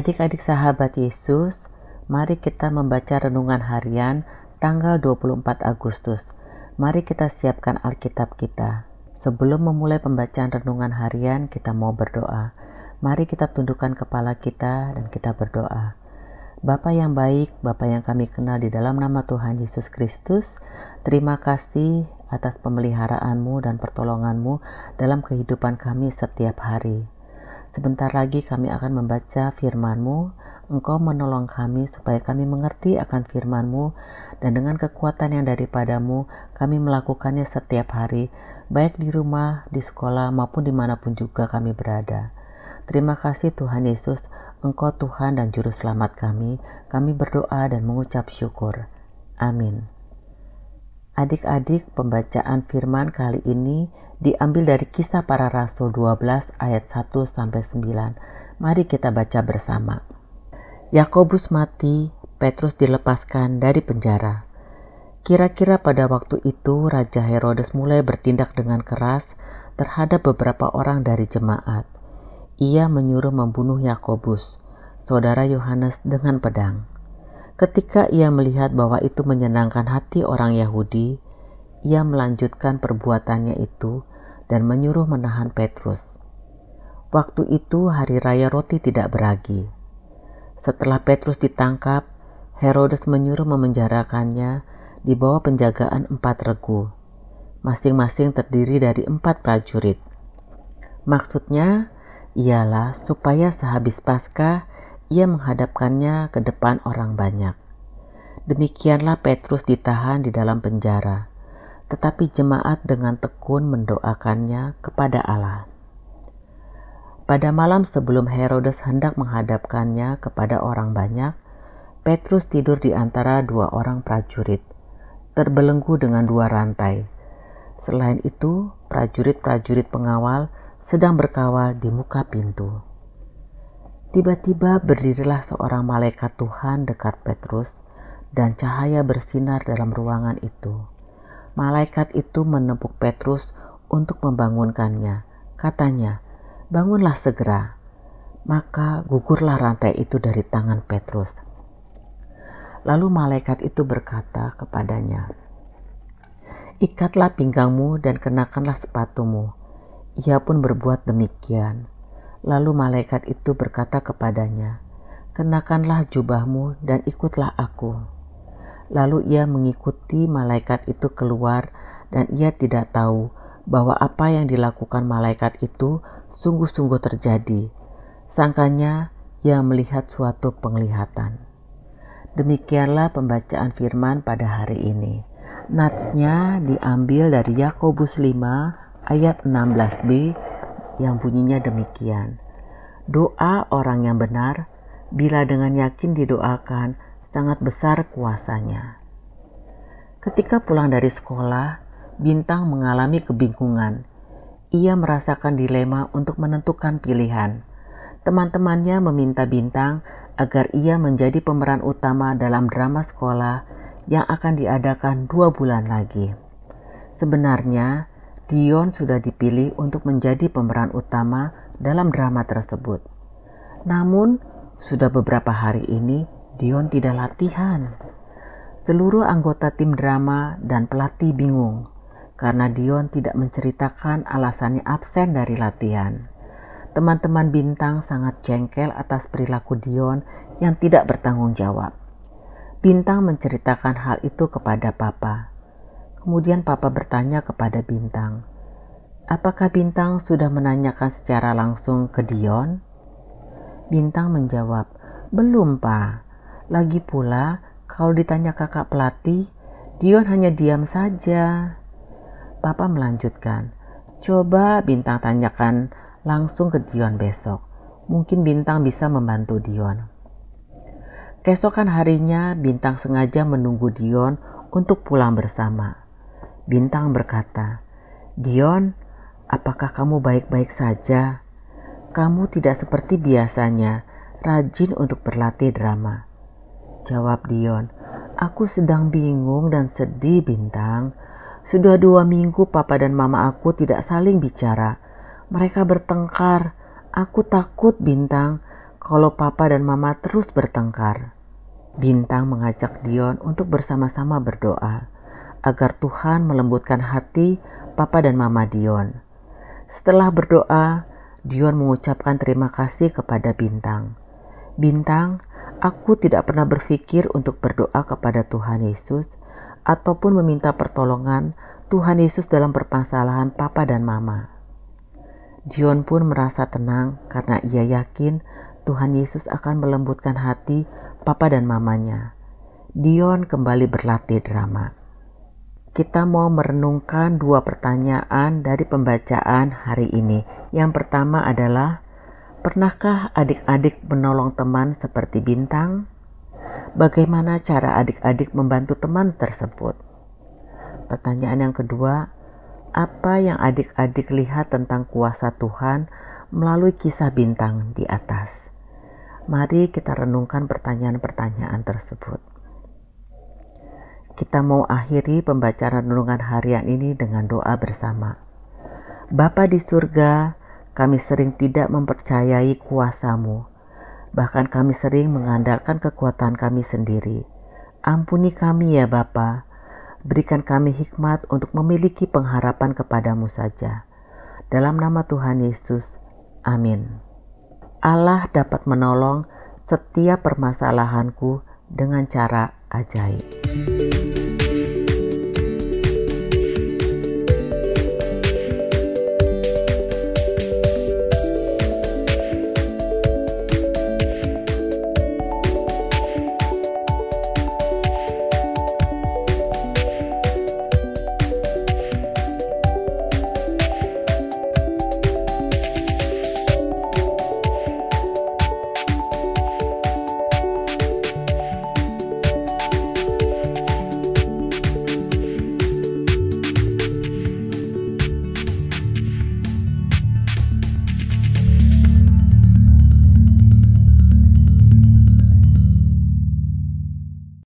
Adik-adik sahabat Yesus, mari kita membaca renungan harian tanggal 24 Agustus. Mari kita siapkan Alkitab kita. Sebelum memulai pembacaan renungan harian, kita mau berdoa. Mari kita tundukkan kepala kita dan kita berdoa. Bapa yang baik, Bapa yang kami kenal di dalam nama Tuhan Yesus Kristus, terima kasih atas pemeliharaanmu dan pertolonganmu dalam kehidupan kami setiap hari. Sebentar lagi kami akan membaca firman-Mu. Engkau menolong kami supaya kami mengerti akan firman-Mu dan dengan kekuatan yang daripadamu kami melakukannya setiap hari, baik di rumah, di sekolah, maupun di mana pun juga kami berada. Terima kasih Tuhan Yesus, Engkau Tuhan dan Juru Selamat kami. Kami berdoa dan mengucap syukur. Amin. Adik-adik, pembacaan firman kali ini diambil dari kisah para rasul 12 ayat 1 sampai 9. Mari kita baca bersama. Yakobus mati, Petrus dilepaskan dari penjara. Kira-kira pada waktu itu Raja Herodes mulai bertindak dengan keras terhadap beberapa orang dari jemaat. Ia menyuruh membunuh Yakobus, saudara Yohanes dengan pedang. Ketika ia melihat bahwa itu menyenangkan hati orang Yahudi, ia melanjutkan perbuatannya itu dan menyuruh menahan Petrus. Waktu itu hari raya roti tidak beragi. Setelah Petrus ditangkap, Herodes menyuruh memenjarakannya di bawah penjagaan empat regu, masing-masing terdiri dari empat prajurit. Maksudnya ialah supaya sehabis Paskah ia menghadapkannya ke depan orang banyak. Demikianlah Petrus ditahan di dalam penjara tetapi jemaat dengan tekun mendoakannya kepada Allah. Pada malam sebelum Herodes hendak menghadapkannya kepada orang banyak, Petrus tidur di antara dua orang prajurit, terbelenggu dengan dua rantai. Selain itu, prajurit-prajurit pengawal sedang berkawal di muka pintu. Tiba-tiba berdirilah seorang malaikat Tuhan dekat Petrus, dan cahaya bersinar dalam ruangan itu malaikat itu menepuk Petrus untuk membangunkannya. Katanya, bangunlah segera. Maka gugurlah rantai itu dari tangan Petrus. Lalu malaikat itu berkata kepadanya, Ikatlah pinggangmu dan kenakanlah sepatumu. Ia pun berbuat demikian. Lalu malaikat itu berkata kepadanya, Kenakanlah jubahmu dan ikutlah aku. Lalu ia mengikuti malaikat itu keluar dan ia tidak tahu bahwa apa yang dilakukan malaikat itu sungguh-sungguh terjadi. Sangkanya ia melihat suatu penglihatan. Demikianlah pembacaan firman pada hari ini. Natsnya diambil dari Yakobus 5 ayat 16b yang bunyinya demikian. Doa orang yang benar bila dengan yakin didoakan sangat besar kuasanya. Ketika pulang dari sekolah, Bintang mengalami kebingungan. Ia merasakan dilema untuk menentukan pilihan. Teman-temannya meminta Bintang agar ia menjadi pemeran utama dalam drama sekolah yang akan diadakan dua bulan lagi. Sebenarnya, Dion sudah dipilih untuk menjadi pemeran utama dalam drama tersebut. Namun, sudah beberapa hari ini Dion tidak latihan. Seluruh anggota tim drama dan pelatih bingung karena Dion tidak menceritakan alasannya absen dari latihan. Teman-teman Bintang sangat jengkel atas perilaku Dion yang tidak bertanggung jawab. Bintang menceritakan hal itu kepada Papa. Kemudian Papa bertanya kepada Bintang, apakah Bintang sudah menanyakan secara langsung ke Dion? Bintang menjawab, belum Pak. Lagi pula, kalau ditanya kakak pelatih, Dion hanya diam saja. Papa melanjutkan, coba Bintang tanyakan langsung ke Dion besok. Mungkin Bintang bisa membantu Dion. Keesokan harinya, Bintang sengaja menunggu Dion untuk pulang bersama. Bintang berkata, Dion, apakah kamu baik-baik saja? Kamu tidak seperti biasanya, rajin untuk berlatih drama. Jawab Dion. Aku sedang bingung dan sedih Bintang. Sudah dua minggu papa dan mama aku tidak saling bicara. Mereka bertengkar. Aku takut Bintang kalau papa dan mama terus bertengkar. Bintang mengajak Dion untuk bersama-sama berdoa agar Tuhan melembutkan hati papa dan mama Dion. Setelah berdoa, Dion mengucapkan terima kasih kepada Bintang. Bintang, aku tidak pernah berpikir untuk berdoa kepada Tuhan Yesus ataupun meminta pertolongan Tuhan Yesus dalam permasalahan papa dan mama. Dion pun merasa tenang karena ia yakin Tuhan Yesus akan melembutkan hati papa dan mamanya. Dion kembali berlatih drama. Kita mau merenungkan dua pertanyaan dari pembacaan hari ini. Yang pertama adalah, pernahkah adik-adik menolong teman seperti bintang? Bagaimana cara adik-adik membantu teman tersebut? Pertanyaan yang kedua, apa yang adik-adik lihat tentang kuasa Tuhan melalui kisah bintang di atas? Mari kita renungkan pertanyaan-pertanyaan tersebut. Kita mau akhiri pembacaan renungan harian ini dengan doa bersama. Bapa di surga, kami sering tidak mempercayai kuasamu. Bahkan kami sering mengandalkan kekuatan kami sendiri. Ampuni kami ya Bapa, berikan kami hikmat untuk memiliki pengharapan kepadamu saja. Dalam nama Tuhan Yesus, amin. Allah dapat menolong setiap permasalahanku dengan cara ajaib.